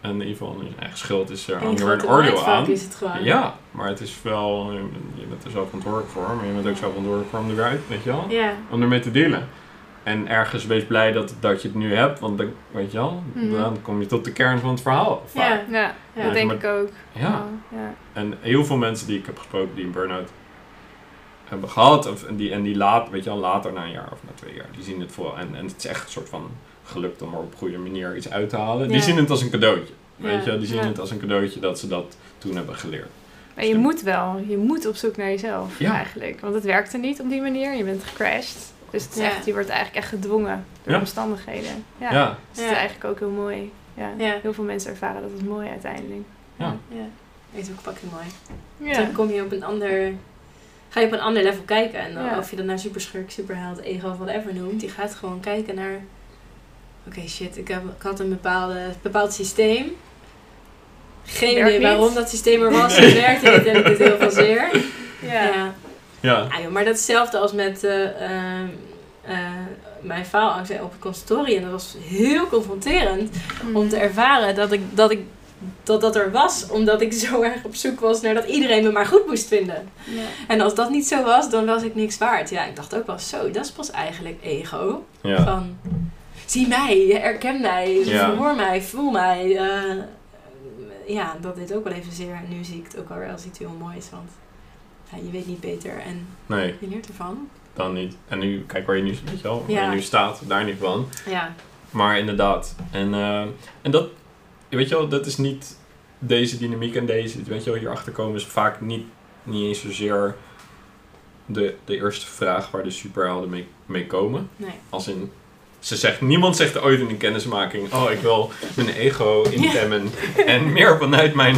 En in ieder geval, je eigen schuld is er Eén hang je weer grote een oordeel aan. is het gewoon. Ja, maar het is wel, je bent- er zelf verantwoordelijk voor, maar je bent ook zelf verantwoordelijk voor om er weer uit, weet je wel. Ja. Om ermee te dealen. En ergens wees blij dat, dat je het nu hebt, want dan, weet je wel, Mhm. dan kom je tot de kern van het verhaal. vaak. Ja. Ja, Ja. dat denk Maar- ik ook. Ja. Oh, ja. En heel veel mensen die ik heb gesproken die een burn-out hebben gehad, of, en, die, en die laat, weet je wel, later na een jaar of na twee jaar, die zien het voor. En, en het is echt een soort van gelukt om er op een goede manier iets uit te halen. Die zien het als een cadeautje. Weet Ja. je, die zien Ja. het als een cadeautje dat ze dat toen hebben geleerd. Maar je moet wel, je moet op zoek naar jezelf Ja. eigenlijk. Want het werkte niet op die manier, je bent gecrashed. Dus het is Ja. echt, je wordt eigenlijk echt gedwongen door Ja. omstandigheden. Ja. Ja, Dus het is eigenlijk ook heel mooi. Ja. Ja. Heel veel mensen ervaren dat als mooi uiteindelijk. Ja. Ja. Is ook fucking mooi. Ja. Dan kom je op een ander... Ga je op een ander level kijken. En dan, Ja. of je dat nou superschurk, superheld, ego of whatever noemt. Die gaat gewoon kijken naar... Oké, shit. Ik, heb, ik had een bepaalde, bepaald systeem. Geen idee waarom dat systeem er was. *laughs* Het werkte niet en ik deed heel veel zeer. Ja. Ja. Ja, joh, maar dat is hetzelfde als met eh, ehm, eh, mijn faalangst op het consultorium. Dat was heel confronterend Mm. om te ervaren dat ik, dat ik dat dat er was. Omdat ik zo erg op zoek was naar dat iedereen me maar goed moest vinden. Ja. En als dat niet zo was, dan was ik niks waard. Ja, ik dacht ook wel zo, dat is pas eigenlijk ego. ja. Van, zie mij, herken mij, Ja. verhoor mij, voel mij. eh, ja, dat deed ook wel even zeer. En nu zie ik het ook wel weer als iets heel moois. Want ja, je weet niet beter en Nee, je leert ervan. dan niet. En nu, kijk waar je nu, weet je wel, waar Ja. je nu staat, daar niet van. Ja, Maar inderdaad. En, eh, en dat, weet je wel, dat is niet deze dynamiek en deze, weet je wel, hierachter komen is vaak niet, niet eens zozeer de, de eerste vraag waar de superhelden mee, mee komen. nee. Als in, ze zegt, niemand zegt ooit in een kennismaking, oh ik wil mijn ego intemmen en meer vanuit mijn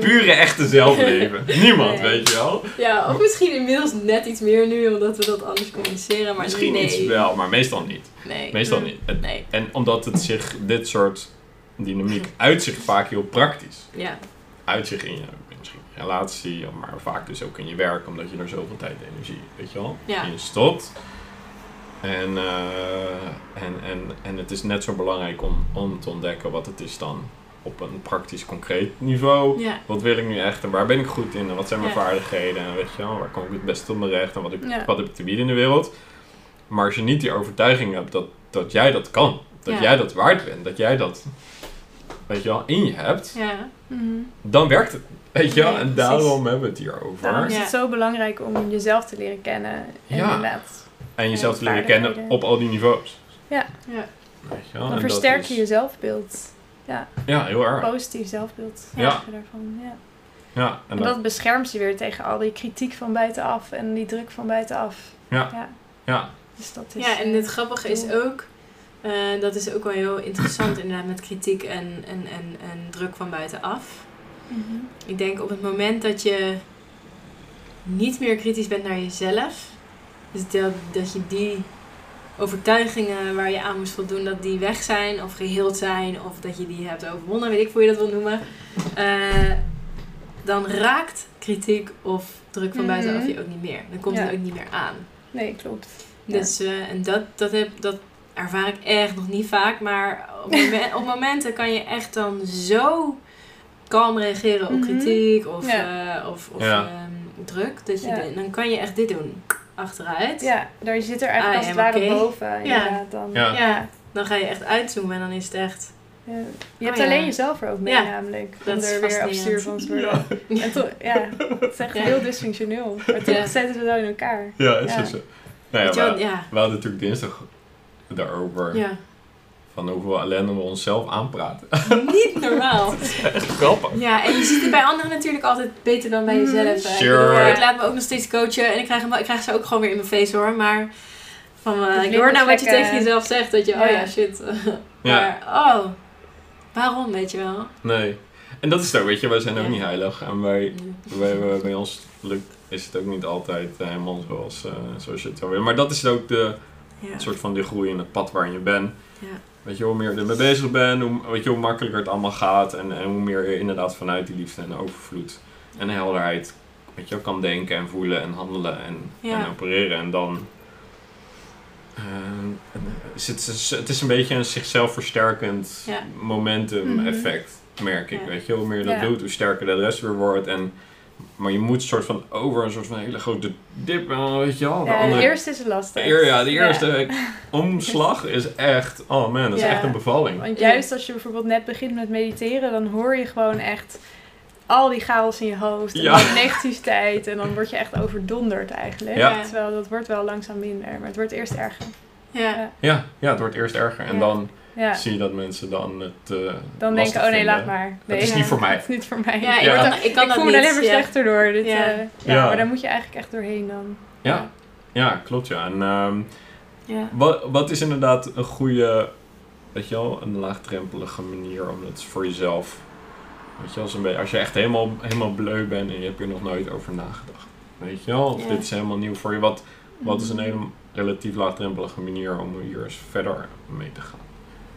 pure echte zelf leven. Niemand, Nee. weet je wel. Ja, of misschien inmiddels net iets meer nu, omdat we dat anders communiceren. Maar Misschien nee. iets wel, maar meestal niet. Nee. Meestal Mm. niet. Nee. En omdat het zich, dit soort dynamiek uit zich vaak heel praktisch. Ja. Uit zich in je, misschien relatie, maar vaak dus ook in je werk, omdat je er zoveel tijd en energie, weet je wel, Ja. in stopt. En, eh, en, en, en het is net zo belangrijk om, om te ontdekken wat het is dan op een praktisch concreet niveau. Ja. Wat wil ik nu echt en waar ben ik goed in en wat zijn mijn Ja. vaardigheden en weet je wel, waar kom ik het beste op mijn recht en wat, ik, Ja. wat heb ik te bieden in de wereld. Maar als je niet die overtuiging hebt dat, dat jij dat kan, dat Ja. jij dat waard bent, dat jij dat, weet je wel, in je hebt, Ja. Mhm. dan werkt het. Weet je wel, Nee, en precies. daarom hebben we het hier over. Daarom is Ja. het zo belangrijk om jezelf te leren kennen. En Ja. inderdaad. En jezelf Ja, te leren kennen op al die niveaus. Ja. Weet je wel, Dan en versterk is- je je zelfbeeld. Ja, heel erg. Positief zelfbeeld. Ja. Daarvan. Ja. Ja, En en dat, dat beschermt je weer tegen al die kritiek van buitenaf en die druk van buitenaf. Ja. ja. ja, Dus dat is, Ja, en eh, het grappige is ook, eh, dat is ook wel heel interessant inderdaad met kritiek en, en, en, en druk van buitenaf. Ik denk op het moment dat je niet meer kritisch bent naar jezelf, dus dat, dat je die overtuigingen waar je aan moest voldoen, dat die weg zijn of geheeld zijn, of dat je die hebt overwonnen, weet ik hoe je dat wil noemen, eh, dan raakt kritiek of druk van buitenaf Mhm. je ook niet meer. Dan komt Ja. het ook niet meer aan. Nee, klopt. Ja. Dus, eh, en dat, dat, heb, dat ervaar ik echt nog niet vaak. Maar op, *laughs* momen- op momenten kan je echt dan zo kalm reageren op Mhm. kritiek of, Ja. eh, of, of Ja. ehm, druk. Dat je Ja. de- dan kan je echt dit doen. Achteruit. Ja, daar zit er eigenlijk Ah, als ja, het ware boven. Inderdaad, dan. Ja. Ja. Dan ga je echt uitzoomen en dan is het echt... Ja. Je hebt Oh, ja. alleen jezelf er ook mee Ja. namelijk. Dat om is er weer op stuur van te worden. Ja. En toch, ja, het is echt Ja. heel dysfunctioneel. Maar toch Ja. zetten ze wel in elkaar. Ja, is Ja. het zo. Nou ja, we, ja. we hadden natuurlijk dinsdag daarover. ja. Van hoeveel ellende we onszelf aanpraten. Niet normaal. *laughs* Echt grappig. Ja, en je ziet het bij anderen natuurlijk altijd beter dan bij Mhm. jezelf. Ik Sure. bedoel, Ik laat me ook nog steeds coachen en ik krijg, hem, ik krijg ze ook gewoon weer in mijn face hoor. Maar van, eh, De ik hoor nou wat je tegen jezelf zegt. Dat je, oh Ja. shit. *laughs* Ja. Maar, oh, waarom, weet je wel? Nee. En dat is het ook, weet je, wij zijn ook Ja. niet heilig. En wij, wij, wij- bij ons lukt, is het ook niet altijd eh, helemaal zoals, eh, zoals je het zou willen. Maar dat is ook de Ja. soort van de groei in het pad waarin je bent. Ja. Weet je, hoe meer je ermee bezig bent, hoe, weet je, hoe makkelijker het allemaal gaat. En, en hoe meer je inderdaad vanuit die liefde en overvloed en helderheid weet je, kan denken en voelen en handelen en, Ja. en opereren. En dan eh, is het, het is een beetje een zichzelf versterkend Ja. momentum Mhm. effect, merk ik. Weet je, hoe meer je dat doet, hoe sterker de rest weer wordt. En, maar je moet een soort van over een soort van hele grote dip, eh, weet je wel. De Ja, andere de eerste is lastig. Eer- ja, de eerste Ja. omslag *laughs* is echt, oh man, dat is Ja. echt een bevalling. Want juist als je bijvoorbeeld net begint met mediteren, dan hoor je gewoon echt al die chaos in je hoofd. En Ja. die negativiteit. En dan word je echt overdonderd eigenlijk. Ja. Terwijl dat wordt wel langzaam minder. Maar het wordt eerst erger. Ja. Ja, ja, het wordt eerst erger. En Ja. dan Ja. zie je dat mensen dan het eh Dan denken, oh nee, vinden. laat maar. Dat Nee, is niet voor mij. *laughs* Het is niet voor mij. Ja, ik Ja. ik kan ik dat voel me niet. alleen maar ja. slechter door. Dit, Ja. eh, ja. Ja. maar daar moet je eigenlijk echt doorheen dan. Ja, ja klopt ja. En ehm, Ja. wat, wat is inderdaad een goede, weet je wel, een laagdrempelige manier om het voor jezelf, weet je wel, zo'n beetje- als je echt helemaal, helemaal bleu bent en je hebt er nog nooit over nagedacht. Weet je wel, of dit is helemaal nieuw voor je. Wat, wat is een hele relatief laagdrempelige manier om hier eens verder mee te gaan?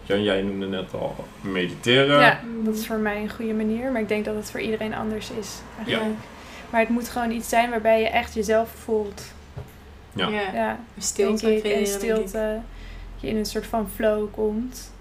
Jan, jij noemde net al mediteren. Ja, dat is voor mij een goede manier. Maar ik denk dat het voor iedereen anders is. Eigenlijk. Maar het moet gewoon iets zijn waarbij je echt jezelf voelt. Ja. Ja. Ja, Stilte denk ik. En stilte. Je in een soort van flow komt.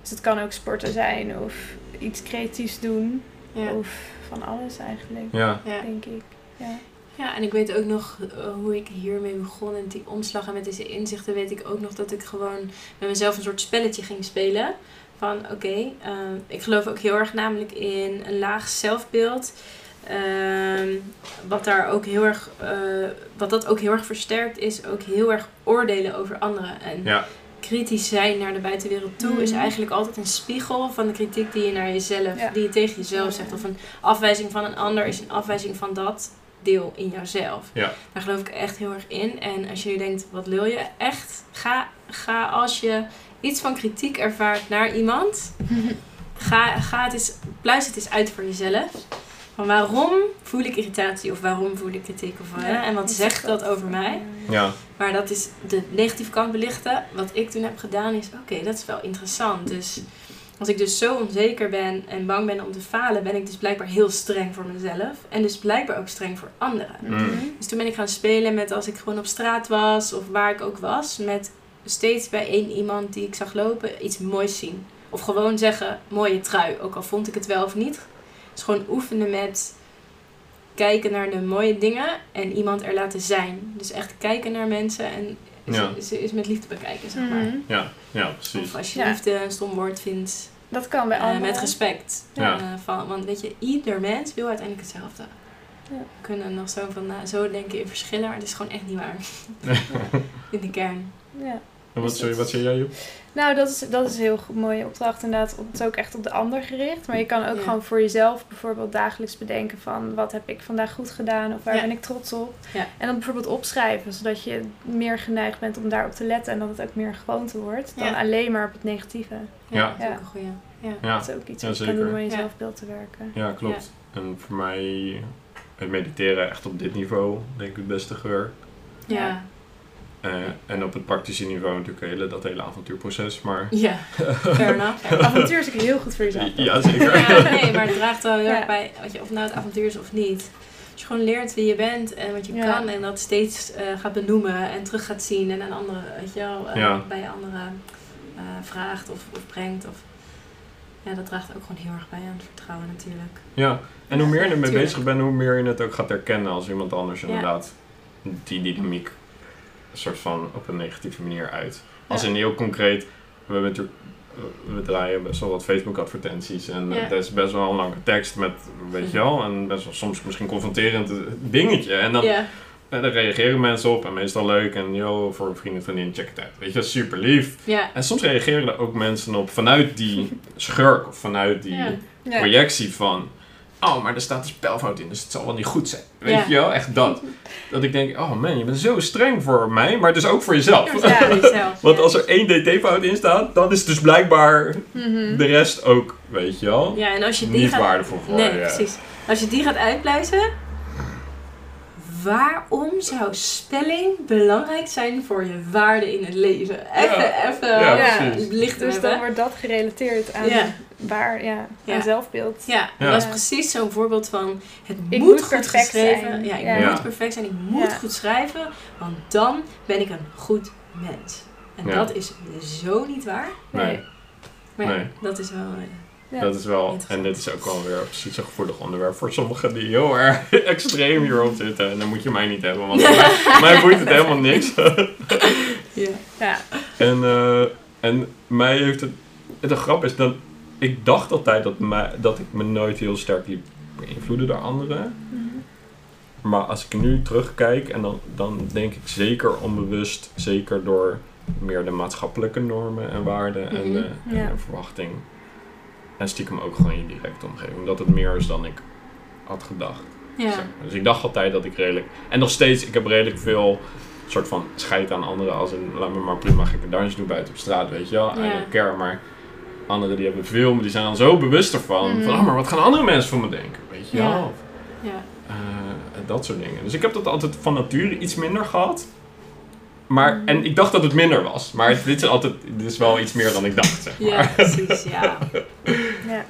Dus het kan ook sporten zijn of iets creatiefs doen. Ja. Of van alles eigenlijk, Ja, Ja. denk ik. Ja. Ja, en ik weet ook nog eh, hoe ik hiermee begon en die omslag en met deze inzichten weet ik ook nog dat ik gewoon met mezelf een soort spelletje ging spelen. Van oké, eh, ik geloof ook heel erg namelijk in een laag zelfbeeld. Ehm, wat daar ook heel erg, eh, wat dat ook heel erg versterkt is, ook heel erg oordelen over anderen. En ja, kritisch zijn naar de buitenwereld toe is Mhm. eigenlijk altijd een spiegel van de kritiek die je naar jezelf, Ja. die je tegen jezelf zegt. Of een afwijzing van een ander is een afwijzing van dat deel in jouzelf. Ja. Daar geloof ik echt heel erg in. En als je nu denkt, wat wil je? Echt, ga, ga als je iets van kritiek ervaart naar iemand, *laughs* ga, ga het eens, pluis het eens uit voor jezelf. Van waarom voel ik irritatie of waarom voel ik kritiek? Of? En wat zegt dat over mij? ja, Maar dat is de negatieve kant belichten. Wat ik toen heb gedaan is, oké, dat is wel interessant. Dus als ik dus zo onzeker ben en bang ben om te falen, ben ik dus blijkbaar heel streng voor mezelf. En dus blijkbaar ook streng voor anderen. Mm. Dus toen ben ik gaan spelen met als ik gewoon op straat was of waar ik ook was. Met steeds bij één iemand die ik zag lopen iets moois zien. Of gewoon zeggen, mooie trui. Ook al vond ik het wel of niet. Dus gewoon oefenen met kijken naar de mooie dingen en iemand er laten zijn. Dus echt kijken naar mensen en Ja. is, is met liefde bekijken, zeg maar. Mhm. ja, ja, precies. Of als je Ja. liefde een stom woord vindt, Dat kan bij eh, allemaal. met respect. Ja. Eh, van, want weet je, ieder mens wil uiteindelijk hetzelfde. Ja. We kunnen nog zo, van, nou, zo denken in verschillen, maar het is gewoon echt niet waar. *laughs* in de kern. Ja. En wat, zei- wat zei jij, Joep? Nou, dat is, dat is een heel goed- mooie opdracht inderdaad. Het is ook echt op de ander gericht. Maar je kan ook Ja. gewoon voor jezelf bijvoorbeeld dagelijks bedenken van... wat heb ik vandaag goed gedaan of waar Ja. ben ik trots op. Ja. En dan bijvoorbeeld opschrijven, zodat je meer geneigd bent om daarop te letten... en dat het ook meer een gewoonte wordt dan Ja. alleen maar op het negatieve. Ja. dat is ook een goeie. Ja. Ja, Dat is ook iets Ja, wat je kan doen om aan je zelfbeeld te werken. ja klopt. En voor mij het mediteren echt op dit niveau, denk ik, het beste gewerkt. Ja. Eh, en op het praktische niveau natuurlijk hele, dat hele avontuurproces. Maar Ja, *laughs* fair enough. Avontuur is ook heel goed voor jezelf. ja, zeker. Ja, nee, maar het draagt wel heel erg Ja. bij, weet je, of nou het avontuur is of niet. Als je gewoon leert wie je bent en wat je Ja. kan en dat steeds eh, gaat benoemen en terug gaat zien en aan anderen, weet je wel, eh, Ja. bij anderen eh, vraagt of, of brengt. Of, ja, dat draagt ook gewoon heel erg bij aan het vertrouwen natuurlijk. Ja, en hoe meer je ermee bezig bent, hoe meer je het ook gaat herkennen als iemand anders Ja. inderdaad die dynamiek soort van op een negatieve manier uit. Als in heel concreet, we hebben natuurlijk eh, we draaien best wel wat Facebook advertenties en Ja. dat is best wel een lange tekst met, weet je wel, en best wel soms misschien confronterend eh, dingetje. En dan, ja, en daar reageren mensen op en meestal leuk en yo, voor een vriend of vriendin, check het uit. Weet je, super lief. ja, En soms reageren er ook mensen op vanuit die schurk of vanuit die projectie van. Oh, maar er staat een spelfout in, dus het zal wel niet goed zijn. Weet Ja. je wel, echt dat. Dat ik denk, oh man, je bent zo streng voor mij, maar dus ook voor jezelf. Ja, voor jezelf. *laughs* Want ja. als er één dt-fout in staat, dan is dus blijkbaar Mhm. de rest ook, weet je wel, Ja, en als je die niet gaat... waardevol voor Nee, je. precies. Als je die gaat uitpluizen, waarom zou spelling belangrijk zijn voor je waarde in het leven? Even, Ja. even Ja, Ja. precies. licht Dus dan wordt dat gerelateerd aan Ja. Waar, ja, Ja. aan zelfbeeld. Ja, dat is precies zo'n voorbeeld van het Ik moet, moet goed perfect geschreven. zijn. Ja, ik Ja. moet perfect zijn, ik moet Ja. goed schrijven, want dan ben ik een goed mens. En Ja. dat is zo niet waar. Nee, Maar Nee. dat is wel. eh, Ja. dat is wel, en dit is ook wel weer precies een gevoelig onderwerp voor sommigen die heel erg *laughs* extreem hierop zitten. En dan moet je mij niet hebben, want *laughs* mij, mij boeit het helemaal niks. ja. Ja. En, eh, en mij heeft het. De grap is dat ik dacht altijd dat, mij, dat ik me nooit heel sterk liet beïnvloeden door anderen. Mhm. Maar als ik nu terugkijk, en dan, dan denk ik zeker onbewust, zeker door meer de maatschappelijke normen en waarden en, Mhm. en Ja. verwachting. En stiekem ook gewoon je directe omgeving. Dat het meer is dan ik had gedacht. Ja. Zeg maar. Dus ik dacht altijd dat ik redelijk. En nog steeds, ik heb redelijk veel soort van scheid aan anderen. Als een, laat me maar prima gekke dansje doen buiten op straat, weet je wel. I Ja. don't care. Maar anderen die hebben veel, maar die zijn dan zo bewust ervan. Van, oh, maar wat gaan andere mensen van me denken? Weet je Ja. wel. Of, ja. eh, dat soort dingen. Dus ik heb dat altijd van nature iets minder gehad. Maar, Mhm. en ik dacht dat het minder was. Maar het- dit is altijd, dit is wel iets meer dan ik dacht, zeg maar. Ja, precies, ja. *laughs* Ja.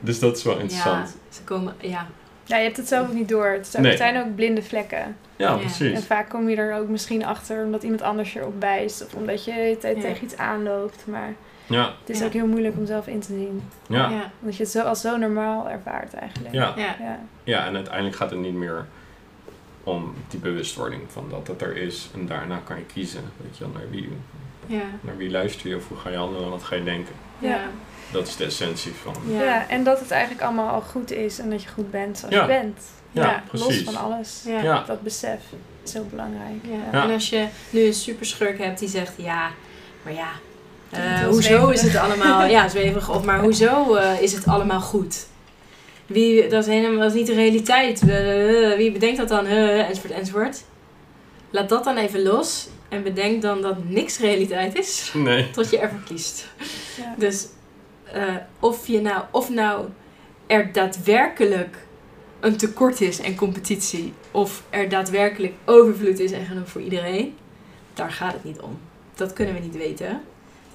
Dus dat is wel Ja, interessant. ze komen, ja. ja, je hebt het zelf ook niet door. Het zijn, Nee. het zijn ook blinde vlekken. Ja, Ja. precies. En vaak kom je er ook misschien achter omdat iemand anders je op wijst. Of omdat je de hele tijd Ja. tegen iets aanloopt. Maar Ja, het is Ja. ook heel moeilijk om zelf in te zien. ja, Ja, Omdat je het zo, als zo normaal ervaart eigenlijk. ja. ja. Ja. Ja, en uiteindelijk gaat het niet meer om die bewustwording van dat het er is. En daarna kan je kiezen, weet je wel, naar wie, ja. naar wie luister je of hoe ga je handelen en wat ga je denken. ja. Dat is de essentie van. Ja. Ja. en dat het eigenlijk allemaal al goed is en dat je goed bent zoals Ja. je bent. Ja, los precies. van alles. Ja. Ja. Dat besef is zo belangrijk. Ja. Ja. En als je nu een superschurk hebt die zegt, ja, maar ja, eh, hoezo is het allemaal, *laughs* ja, zweverig, of maar hoezo eh, is het allemaal goed? Wie, dat is helemaal, dat is niet de realiteit. Eh, wie bedenkt dat dan? Enzovoort, enzovoort. Laat dat dan even los en bedenk dan dat niks realiteit is, *laughs* Nee. tot je ervoor kiest. Ja. Dus eh, of, je nou, of nou er daadwerkelijk een tekort is en competitie, of er daadwerkelijk overvloed is en genoeg voor iedereen, daar gaat het niet om. Dat kunnen we niet weten.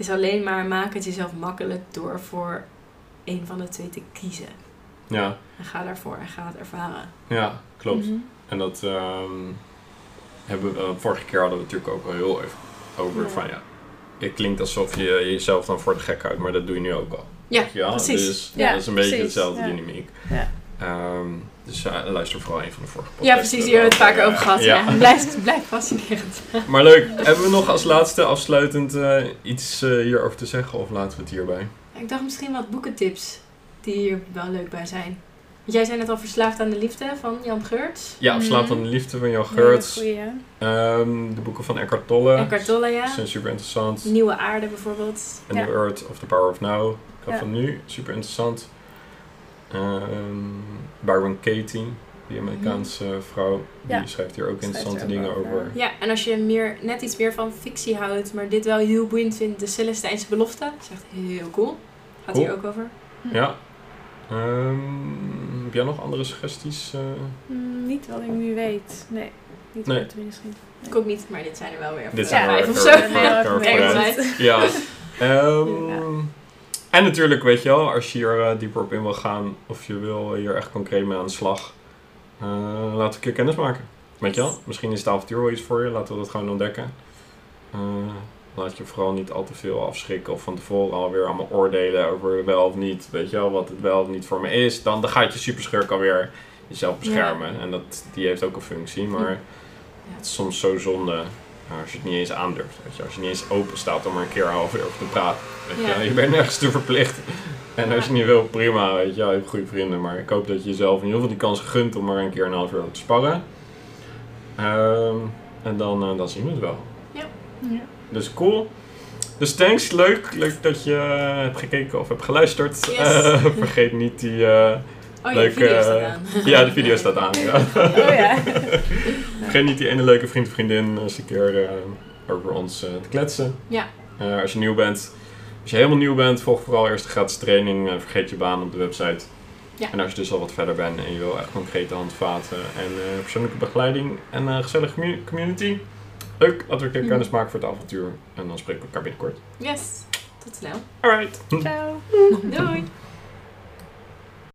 Het is alleen maar maak het jezelf makkelijk door voor een van de twee te kiezen. Ja, En ga daarvoor en ga het ervaren. ja, klopt. Mhm. En dat ehm, hebben we, vorige keer hadden we natuurlijk ook al heel even over Ja. van ja. Het klinkt alsof je jezelf dan voor de gek houdt, maar dat doe je nu ook al. Ja, Ja, precies. Dus Ja, dat is een beetje precies, ja. dynamiek. Ja. Ehm, dus ja, luister vooral een van de vorige podcasts. Ja, precies. Hier hebben we het vaker over gehad. Ja. Ja. *laughs* Blijft, blijft fascinerend. *laughs* Maar leuk, hebben we nog als laatste afsluitend eh, iets eh, hierover te zeggen of laten we het hierbij? Ik dacht misschien wat boekentips die hier wel leuk bij zijn. Want jij zei net al verslaafd aan de liefde van Jan Geurts. Ja, Mhm. Verslaafd aan de Liefde van Jan Geurts. goeie. Ehm, de boeken van Eckhart Tolle. En Cartolla, ja. zijn super interessant. Nieuwe aarde bijvoorbeeld. A Ja. New Earth of the Power of Now. Ja. van nu, super interessant. Ehm Byron Katie, die Amerikaanse vrouw, die Ja. schrijft hier ook Schrijft interessante er ook dingen over. over. Ja, en als je meer, net iets meer van fictie houdt, maar dit wel heel boeiend vindt, de Celestijnse belofte. Dat is echt heel cool. Gaat hier ook over. Ja. Ehm, Heb jij nog andere suggesties? eh? Mm, niet wat ik nu weet. Nee, niet Nee. wat misschien. Ik ook niet, maar dit zijn er wel weer. Dit Ja, zijn wel even even zo. *laughs* nee. *laughs* Ja. Ehm, Ja. En natuurlijk, weet je wel, als je hier eh, dieper op in wil gaan of je wil hier echt concreet mee aan de slag, we een keer kennis maken. Weet je wel? Misschien is het avontuur wel iets voor je, laten we dat gewoon ontdekken. Eh, laat je vooral niet al te veel afschrikken of van tevoren alweer allemaal oordelen over wel of niet. Weet je wel, wat het wel of niet voor me is. Dan, dan gaat je superschurk alweer jezelf beschermen. En dat, die heeft ook een functie, maar Ja. het is soms zo zonde als je het niet eens aandurft. Weet je, als je niet eens open staat om er een keer half uur over te praten. Weet je, Ja. je bent nergens te verplicht. En als je niet wil, prima, weet je, je hebt goede vrienden. Maar ik hoop dat je jezelf in ieder geval die kans gunt om er een keer een half uur over te sparren. Ehm, en dan, eh, dan zien we het wel. Ja. Dus cool. Dus thanks, leuk. Leuk dat je eh, hebt gekeken of hebt geluisterd. Yes. Eh, *laughs* vergeet niet die... eh, Oh ja, Leuk, de video eh, staat aan. ja, de video staat aan. Ja. *laughs* Oh ja. *laughs* Vergeet niet die ene leuke vriend of vriendin eens een keer eh, over ons eh, te kletsen. Ja. Eh, als je nieuw bent. Als je helemaal nieuw bent, volg vooral eerst de gratis training. eh, vergeet je baan op de website. Ja. En als je dus al wat verder bent en je wil echt concrete handvaten en eh, persoonlijke begeleiding en een gezellige commu- community. Leuk, laten we een keer Mhm. kennis maken voor het avontuur. En dan spreken we elkaar binnenkort. Yes. Tot snel. Alright. Ciao. Doei.